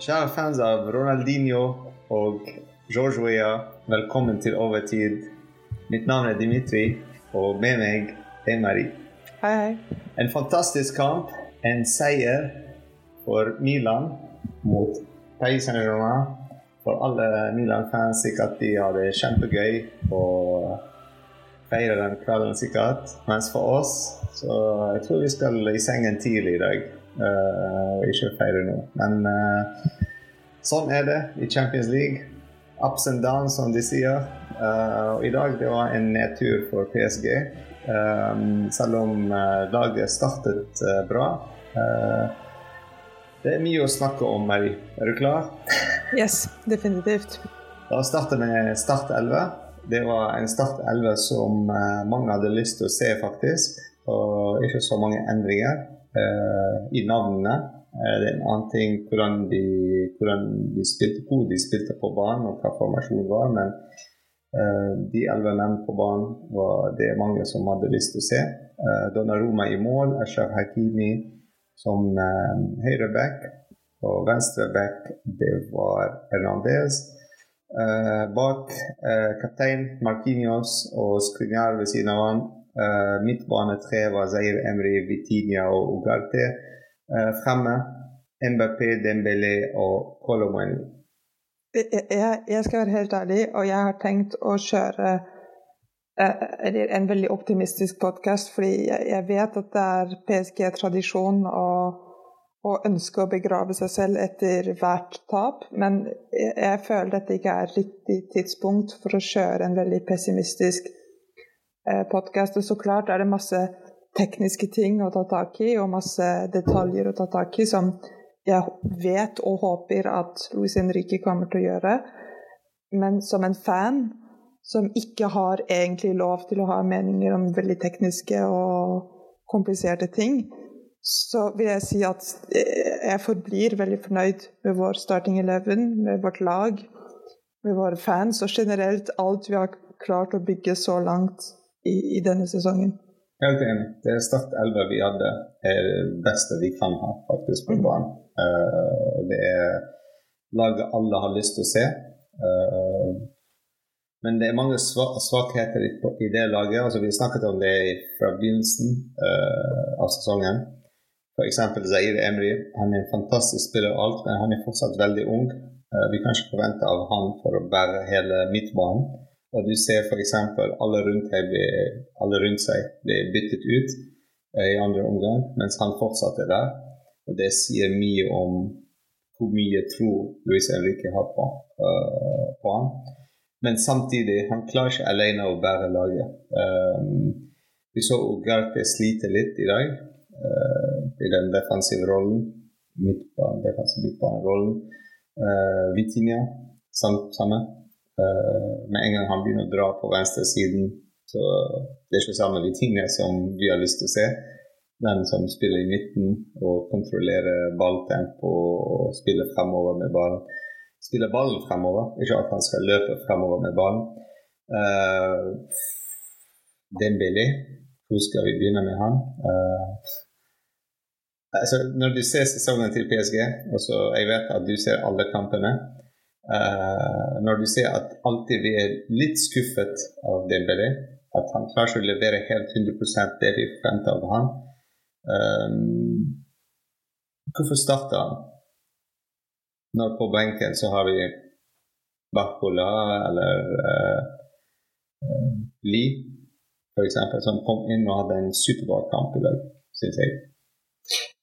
Kjære fans av Ronaldinho og George Weah, velkommen til Overtid. Mitt navn er Dimitri, og med meg er Marie. Hei, hei. En fantastisk kamp. En seier for Milan mot Paris Saint-Germain. For alle Milan-fans sikkert de har det kjempegøy og feirer den kvelden sikkert. Mens for oss så jeg tror vi skal i sengen tidlig i dag. Uh, ikke feire nå. Men uh, sånn er det i Champions League. Ups and downs, som de sier. Uh, og I dag det var en nedtur for PSG. Selv om laget startet bra. det er mye å snakke om, Mary. Er du klar? Yes, definitivt. Da starter vi Start 11. Det var en Start 11 som mange hadde lyst til å se, faktisk. Og ikke så mange endringer i navnene. det er en annen ting hvordan de, hvordan de spilte, hvor de spilte på banen og hva formasjonen var. Men de elleve menn på banen var det mange som hadde lyst til å se. Donnaroma i mål, Ashraf Hakimi som høyreback. Og venstreback, det var Hernandez. bak kaptein Markinios og Skriniar ved siden av han. Uh, midtbanetre var Zair Emri, Vitinia og Ugarte. Uh, fremme Mbappé, Dembélé og Colomani. Jeg, jeg, skal være helt ærlig, og jeg har tenkt å kjøre uh, en veldig optimistisk podkast, fordi jeg, vet at det er PSG-tradisjon å, å, ønske å begrave seg selv etter hvert tap, men jeg, jeg føler dette ikke er riktig tidspunkt for å kjøre en veldig pessimistisk podkast. Så klart er det masse tekniske ting å ta tak i, og masse detaljer å ta tak i, som jeg vet og håper at Luis Henrique kommer til å gjøre. Men som en fan som ikke har egentlig lov til å ha meninger om veldig tekniske og kompliserte ting, så vil jeg si at jeg forblir veldig fornøyd med vår starting eleven, med vårt lag, med våre fans og generelt alt vi har klart å bygge så langt i, i denne sesongen. Helt enig. Det er Start 11 vi hadde, er det beste vi kan ha faktisk på banen. Uh, det er laget alle har lyst til å se. Uh, men det er mange svakheter i det laget. altså Vi snakket om det fra begynnelsen uh, av sesongen. F.eks. Zaire Emry. Han er en fantastisk spiller og alt, men han er fortsatt veldig ung. vi kan ikke forvente av han for å bære hele midtbanen. Og du ser f.eks. alle alle rundt seg blir byttet ut eh, i andre omgang, mens han fortsatt er der. Og det sier mye om hvor mye tro Luis Enrique har på, uh, på han. Men samtidig, han klarer ikke alene å bære laget. Um, vi så Ugarte slite litt i dag uh, i den defensive rollen. Midtbane, defensive midtbanerollen. Uh, Vitinia, samme. Uh, med en gang han begynner å dra på venstresiden, så det er ikke samme de tingene som vi har lyst til å se. Den som spiller i midten og kontrollerer balltempo og spiller fremover med ballen. Spiller ballen fremover, ikke at han skal løpe fremover med ballen. Uh, Dembélé, hvor skal vi begynne med han? Uh, altså, når du ser sesongen til PSG, og jeg vet at du ser alle kampene Uh, når du ser at alltid vi er litt skuffet av Dembélé, at han klarer å levere helt 100% det vi forventer av han. Um, hvorfor starter han? Når på benken så har vi Barcola eller uh, Lee, f.eks., som kom inn og hadde en superbra kamp i dag, syns jeg.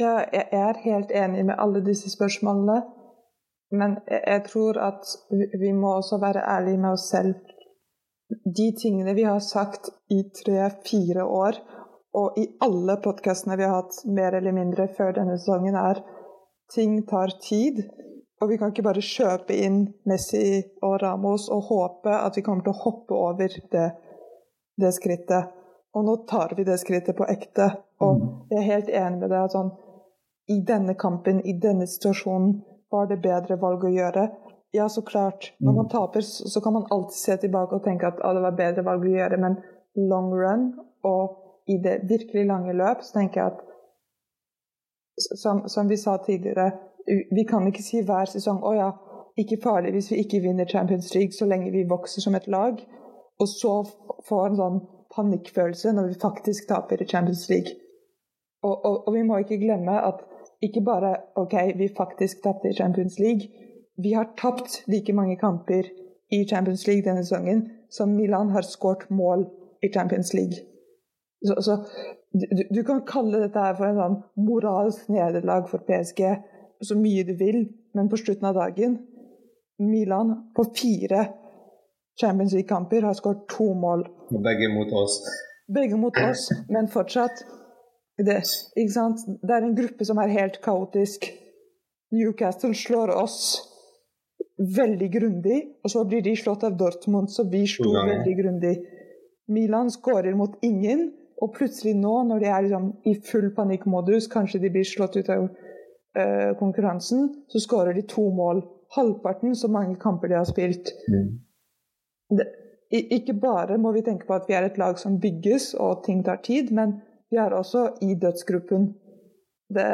Ja, jeg er helt enig med alle disse spørsmålene. Men jeg tror at vi må også være ærlige med oss selv. De tingene vi har sagt i tre-fire år, og i alle podkastene vi har hatt mer eller mindre før denne sesongen, er ting tar tid. Og vi kan ikke bare kjøpe inn Messi og Ramos og håpe at vi kommer til å hoppe over det, det skrittet. Og nå tar vi det skrittet på ekte. Og mm. jeg er helt enig med deg at sånn, i denne kampen, i denne situasjonen, var det bedre valg å gjøre? Ja, så klart. Når man mm. taper, så kan man alltid se tilbake og tenke at ah, det var bedre valg å gjøre, men long run og i det virkelig lange løp, så tenker jeg at som, som vi sa tidligere, Vi kan ikke si hver sesong å ja, ikke farlig hvis vi ikke vinner Champions League så lenge vi vokser som et lag, og så får en sånn panikkfølelse når vi faktisk taper i Champions League. Og, og, og, vi må ikke glemme at ikke bare OK, vi faktisk tapte i Champions League. Vi har tapt like mange kamper i Champions League denne sesongen som Milan har skåret mål i Champions League. Så, så du, du, kan kalle dette her for en sånn moralsk nederlag for PSG så mye du vil, men på slutten av dagen Milan på fire Champions League-kamper har skåret to mål. Begge mot oss. Begge mot oss, men fortsatt. Det, det er en gruppe som er helt kaotisk. Newcastle slår oss veldig grundig, og så blir de slått av Dortmund, så vi slo veldig grundig. Milan skårer mot ingen, og plutselig nå, når de er liksom i full panikkmodus, kanskje de blir slått ut av uh, konkurransen, så skårer de to mål. Halvparten så mange kamper de har spilt. Mm. Det, ikke bare må vi tenke på at vi er et lag som bygges, og ting tar tid, men vi er også i dødsgruppen. Det,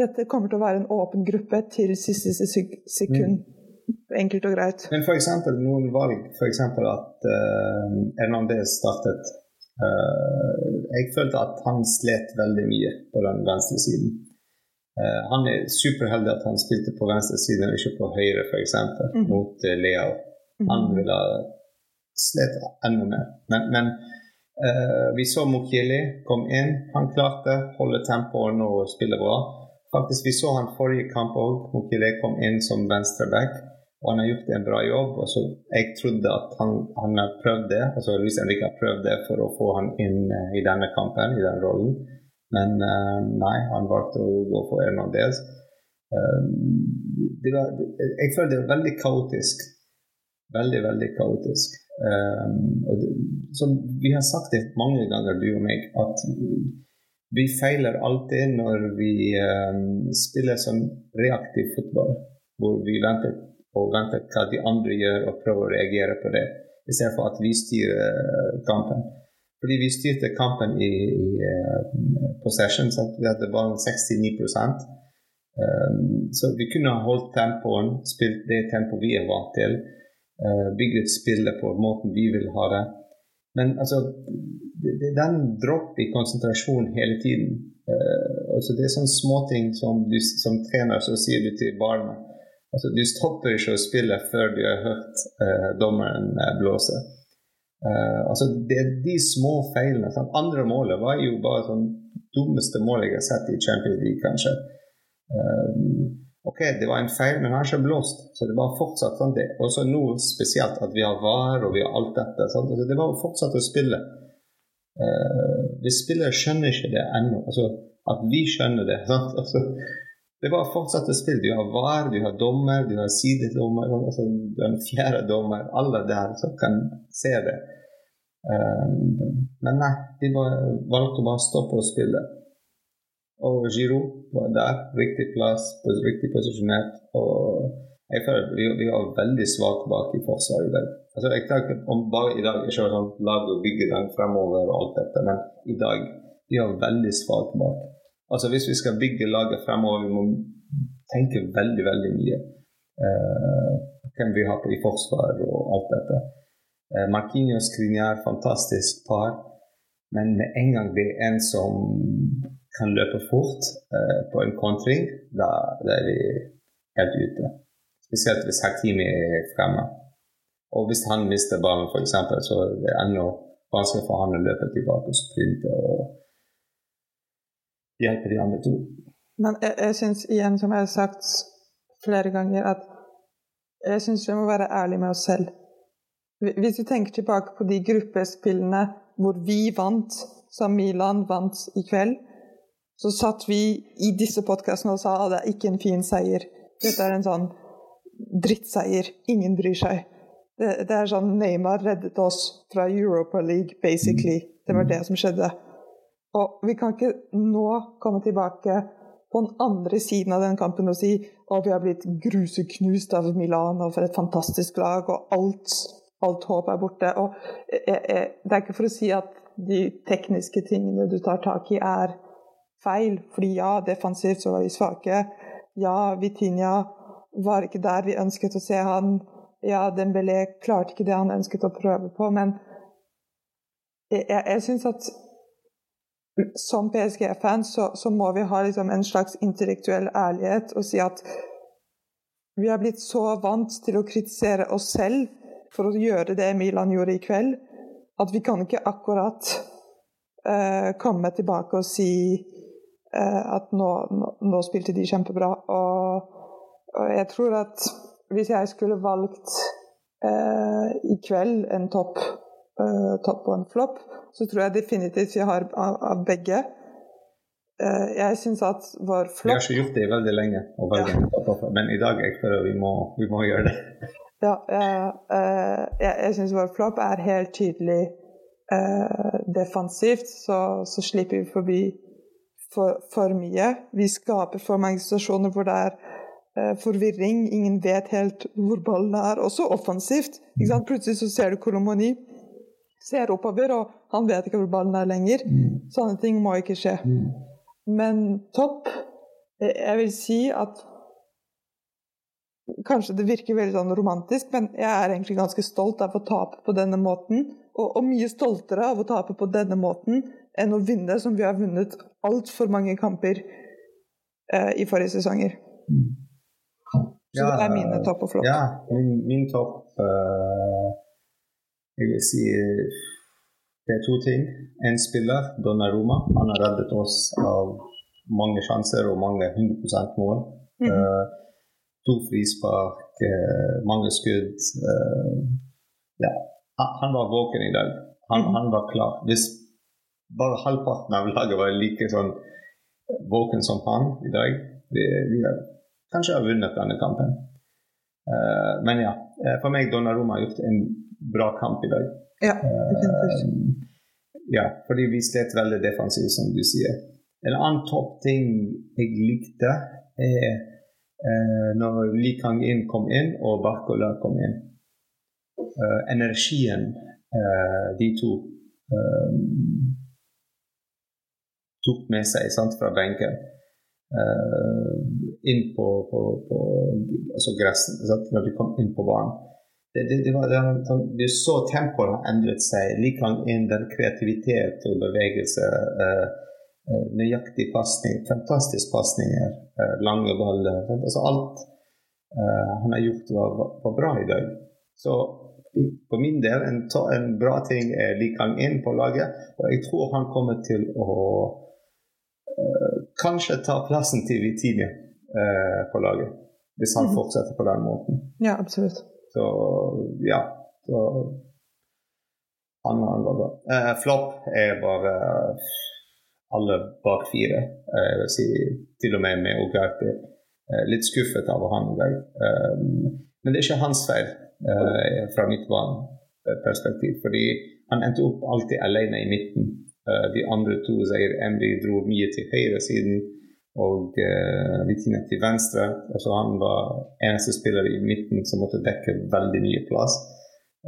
dette kommer til å være en åpen gruppe til siste sekund. Mm. Enkelt og greit. Men f.eks. noen valg, f.eks. at uh, Hernandez startet uh, Jeg følte at han slet veldig mye på den venstre siden. Uh, han er superheldig at han spilte på venstre side og ikke på høyre, f.eks. Mm. mot uh, Leo. Han mhm. ville slet enda mer. Men, men vi så Mokhili kom inn. Han klarte å holde tempoet og spille bra. Faktisk, Vi så han forrige kamp òg. Mokhili kom inn som venstreback, og han har gjort en bra jobb. og så Jeg trodde at han, han har prøvd det, altså Luis Henrik har prøvd det for å få han inn uh, i denne kampen, i den rollen. Men uh, nei, han valgte å gå for Hernandez. Det var, jeg føler det er veldig kaotisk. Veldig, veldig kaotisk. Um, det, som vi har sagt det mange ganger, du og meg, at vi feiler alltid når vi um, spiller som reaktiv fotball, hvor vi venter og venter hva de andre gjør, og prøver å reagere på det, istedenfor at vi styrer kampen. Fordi vi styrte kampen i, i uh, possession, så vi hadde bare 69 um, Så vi kunne holdt tempoen, spilt det tempoet vi er vant til, uh, ut spillet på måten vi vil ha det. Men altså det, det er den dropp i konsentrasjon hele tiden. Uh, altså det er sånne småting som du som trener så sier du til barna. Altså Du stopper ikke å spille før du har hørt uh, dommeren uh, blåse. altså Det er de små feilene. Sant? Andre målet var jo bare sånn dummeste målet jeg har sett i Champions League, kanskje. Ok, det var en feil, men han har ikke blåst. Så det var fortsatt sånn det. Også nå spesielt at vi har VAR og vi har alt dette. Sant? Altså, det var fortsatt å spille. Uh, vi spillere skjønner ikke det ennå. Altså, at vi skjønner det. Altså, det var bare fortsatt å spille. Du har VAR, du har dommer, du har sidedommer, altså, du har en fjerde dommer. Alle der som kan se det. Um, men nei, de bare, valgte bare å stoppe å spille. Og Giro var der, riktig plass, riktig posisjonert. Og jeg føler vi, vi var veldig svake bak i forsvaret i dag. Altså, jeg tenker om bare i dag ikke sånn laget og bygge den fremover og alt dette, men i dag vi har veldig svake bak. Altså Hvis vi skal bygge laget fremover, vi må tenke veldig, veldig mye. Uh, hvem vi har på i forsvar og alt dette. Uh, Marquinhos Skriniar, fantastisk par. Men med en gang det er en som kan løpe fort uh, på en kontring, da, da, er vi helt ute. Spesielt hvis Hakimi er fremme. Og hvis han mister ballen, f.eks., så er det enda vanskelig for han å løpe tilbake og sprinte og hjelpe de andre to. Men jeg, jeg syns igjen, som jeg har sagt flere ganger, at jeg syns vi må være ærlige med oss selv. Hvis vi tenker tilbake på de gruppespillene hvor vi vant, som Milan vant i kveld, så satt vi i disse podkastene og sa at det er ikke en fin seier. Dette er en sånn drittseier. Ingen bryr seg. Det, det, er sånn Neymar reddet oss fra Europa League, basically. Det var det som skjedde. Og vi kan ikke nå komme tilbake på den andre siden av den kampen og si at vi har blitt gruseknust av Milan, og for et fantastisk lag, og alt, alt håp er borte. Og jeg, jeg, det er ikke for å si at de tekniske tingene du tar tak i, er feil. Fordi ja, defensivt så var vi svake. ja, Vitinha var ikke der vi ønsket å se han. Ja, Dembélé klarte ikke det han ønsket å prøve på, men jeg, jeg, jeg syns at som PSG-fan så, så, må vi ha liksom en slags intellektuell ærlighet og si at vi har blitt så vant til å kritisere oss selv for å gjøre det Milan gjorde i kveld, at vi kan ikke akkurat uh, komme tilbake og si at nå, nå, spilte de kjempebra. Og, og, jeg tror at hvis jeg skulle valgt eh, i kveld en topp, topp og en flopp, så tror jeg definitivt vi har av, av begge. Jeg syns at vår flopp Vi har ikke gjort det veldig lenge, ja. men i dag jeg føler vi må, vi må gjøre det. Ja, jeg, eh, jeg, jeg syns vår flopp er helt tydelig eh, defensivt. Så, så, slipper vi forbi for, for, mye. Vi skaper for mange situasjoner hvor det er eh, forvirring. Ingen vet helt hvor ballen er. Også offensivt. Plutselig så ser du Kolomoni ser oppover, og han vet ikke hvor ballen er lenger. Mm. Sånne ting må ikke skje. Mm. Men topp Jeg vil si at Kanskje det virker veldig sånn romantisk, men jeg er egentlig ganske stolt av å tape på denne måten. Og, og mye stoltere av å tape på denne måten enn å vinne, som vi har vunnet altfor mange kamper eh, i forrige sesonger. Mm. Så ja, det er mine topp og flopp. Ja, min, min topp uh, Jeg vil si det er to ting. En spiller, Donnaroma, han har reddet oss av mange sjanser og mange 100% mål. Mm. Uh, To frispark, eh, mange skudd. Eh, ja. Han var våken i dag. Han, han, var klar. Hvis bare halvparten av laget var like sånn våken som han i dag, vi, vi har kanskje har vunnet denne kampen. Uh, men ja, for meg Donnaroma har gjort en bra kamp i dag. Ja, uh, ja fordi vi slet veldig defensivt, som du sier. En annen topp ting jeg likte, er uh, når Li Kang-in kom inn og Barcola kom inn. Eh, energien eh, de to eh, tok med seg sant, fra benken uh, inn på, på, på altså gressen sant, når de kom inn på banen. Det, det, det, var, det, det så tempoet har endret seg. Like Kang-in, den kreativitet og bevegelse. Uh, nøyaktig pasning, fantastisk pasninger, Uh, lange baller. Altså alt han har gjort, var, var, bra i dag. Så for min del, en, en bra ting er lik han inn på laget. Og jeg tror han kommer til å kanskje ta plassen til Vitinia uh, på laget. Hvis han mm. fortsetter på den måten. Ja, absolutt. Så ja. Så han, han var bra. Uh, Flopp er bare alle bak fire. Eh, jeg vil si til og med med Ugarte. Eh, litt skuffet av han i dag. Eh, men det er ikke hans feil fra mitt perspektiv, Fordi han endte opp alltid alene i midten. De andre to, Zair Emry, dro mye til høyresiden og uh, til venstre. Altså han var eneste spiller i midten som måtte dekke veldig mye plass.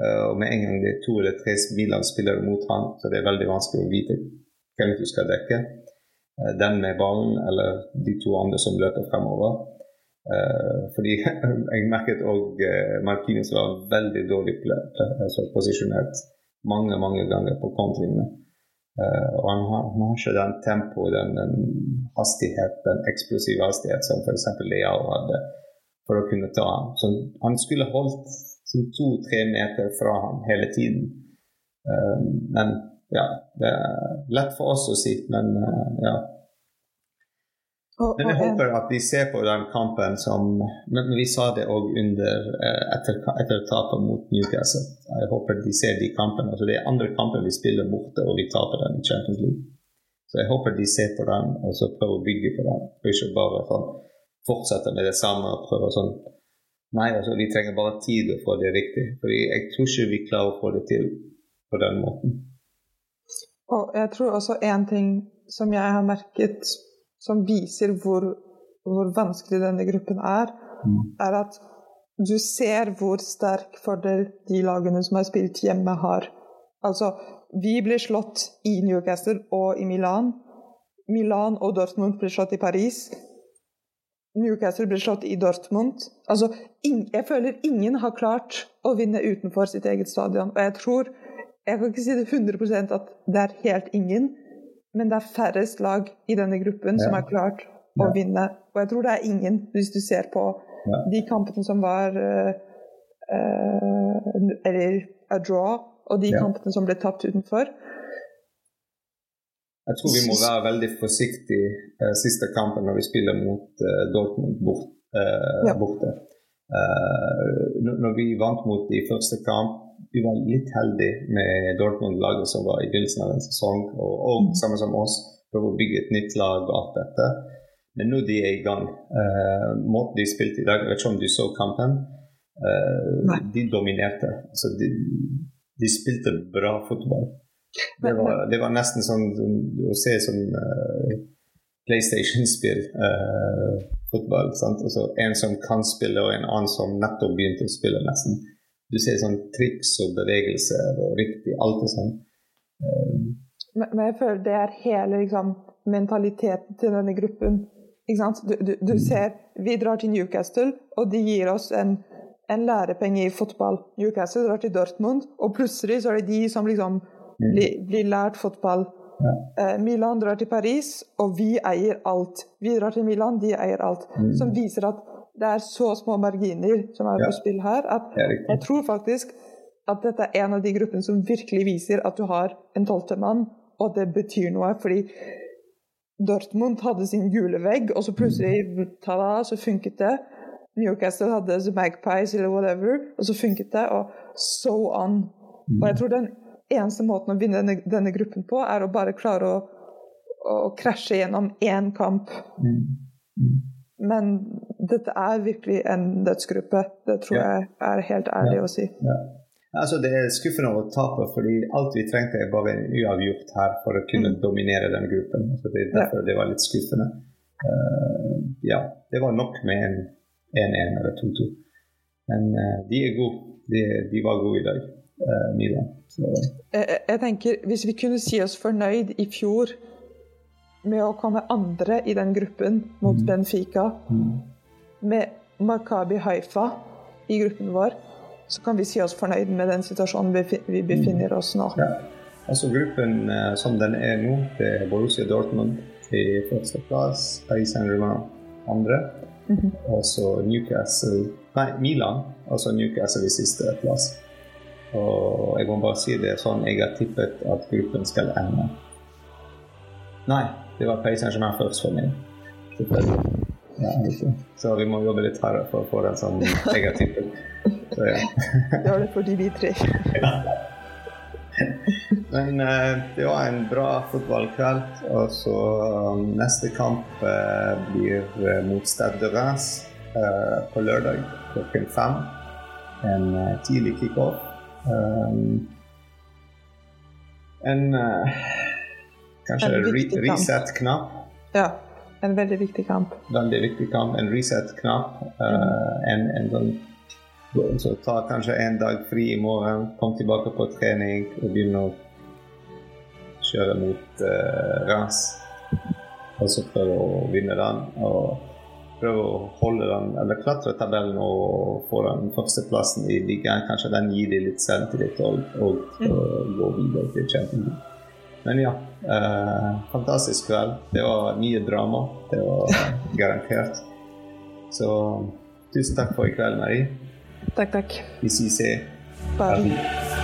Uh, og med en gang det er to eller tre Milan-spillere mot han, så det er veldig vanskelig å vite hvem du skal dekke. Uh, den med ballen eller de to andre som løper fremover. Uh, fordi jeg merket òg uh, eh, Martinez var veldig dårlig altså posisjonert mange mange ganger på kontringene. Uh, og han har, han har, ikke den tempoet, den, den, hastighet, den eksplosive hastighet som f.eks. Leao hadde for å kunne ta ham. Så han skulle holdt to-tre meter fra ham hele tiden. men ja, det er lett for oss å si, men uh, ja. Men jeg håper at de ser på den kampen som Men vi sa det òg eh, etter, etter tapet mot Newcastle. Jeg håper de ser de kampene. Altså det er andre kamper vi spiller borte, og vi taper den i Champions League. Så jeg håper de ser på den og så prøver å bygge på den. Og ikke bare sånn, fortsette med det samme og prøve sånn Nei, altså vi trenger bare tid å få det riktig. Fordi jeg tror ikke vi klarer å få det til på den måten. Og jeg tror også en ting som jeg har merket, som viser hvor, hvor vanskelig denne gruppen er, mm. er at du ser hvor sterk fordel de lagene som har spilt hjemme, har. Altså, vi blir slått i Newcastle og i Milan. Milan og Dortmund blir slått i Paris. Newcastle ble slått i Dortmund. Altså, jeg føler ingen har klart å vinne utenfor sitt eget stadion. Og jeg tror Jeg kan ikke si det 100 at det er helt ingen, men det er færrest lag i denne gruppen ja. som har klart å ja. vinne. Og jeg tror det er ingen, hvis du ser på ja. de kampene som var uh, uh, Eller a draw, og de kampene som ble tapt utenfor. Jeg tror vi må være veldig forsiktige uh, siste kampen når vi spiller mot uh, Dortmund bort, borte. når vi vant mot de første kamp, vi var litt heldige med Dortmund-laget som var i begynnelsen av en sesong, og, og mm. samme som oss, prøve å bygge et nytt lag og alt dette. Men nå de er i gang. måten de spilte i dag, jeg vet ikke om du så kampen. de dominerte. Altså, de, de spilte bra fotball. Det var, det var nesten sånn å se som uh, PlayStation-spill, uh, fotball. sant? Altså En som kan spille, og en annen som nettopp begynte å spille, nesten. Du ser sånn triks og bevegelser og riktig alt er sånn. Uh, men, jeg føler det er hele liksom, mentaliteten til denne gruppen. Du, du, du mm. ser Vi drar til Newcastle, og de gir oss en, en lærepenge i fotball. Newcastle drar til Dortmund, og plutselig så er det de som liksom blir, bli, bli lært fotball. Ja. Eh, Milan drar til Paris, og vi eier alt. Vi drar til Milan, de eier alt. Mm. Som viser at det er så små marginer som er ja. på spill her, at jeg tror faktisk at dette er en av de gruppene som virkelig viser at du har en tolvte mann, og det betyr noe. fordi Dortmund hadde sin gule vegg, og så plutselig mm. tada, så funket det. Newcastle hadde The Magpies eller whatever, og så funket det. Og so on. Og jeg mm. tror den eneste måten å vinne denne, denne gruppen på, er å bare klare å, å krasje gjennom én kamp. Mm. Men dette er virkelig en dødsgruppe. Det tror ja. jeg er helt ærlig ja. å si. Ja. Altså, det er skuffende å tape, fordi alt vi trengte, bare en uavgjort her for å kunne mm. dominere den gruppen. Så det er derfor det var litt skuffende. Uh, ja, det var nok med en 1-1 eller 2-2. Men uh, de er gode. De, de var gode i dag, uh, Milan. Jeg, jeg, tenker, Hvis vi kunne si oss fornøyd i fjor med å komme andre i den gruppen mot mm. Benfica, mm. med Makabi Haifa i gruppen vår, så kan vi si oss fornøyd med den situasjonen vi befinner oss nå. Ja. Altså Gruppen uh, som den er nå, det er Borussia Dortmund i første plass, Paris Saint-Germain andre, mm -hmm. og så Newcastle Nei, Milan, altså Newcastle i siste plass. Og jeg må bare si det sånn, jeg har tippet at gruppen skal ende. Nei, det var Paris Saint-Germain først for meg. Ja, så vi må jobbe litt hardere for å få den som egen har tippet. Så, ja. Gjør det fordi vi tre. ja. Men uh, det var en bra fotballkveld. Og så um, neste kamp uh, blir uh, mot Stade de Reims på lørdag klokken fem. En tidlig kickoff. Um, en uh, kanskje en re reset-knapp. Ja, en veldig viktig kamp. Veldig viktig kamp. En reset-knapp. Uh, mm. En, en sånn så ta kanskje en dag fri i morgen, kom tilbake på trening og begynne å kjøre mot uh, ras. Og så prøve å vinne den. Og prøve å holde den, eller klatre tabellen og få den førsteplassen i ligaen. Kanskje den gir deg litt selvtillit og, og, og mm. gå videre til Champions League. Men ja, eh, fantastisk kveld. Det var mye drama. Det var garantert. Så tusen takk for i kveld, Marie. Takk, takk. Vi ses. Bye.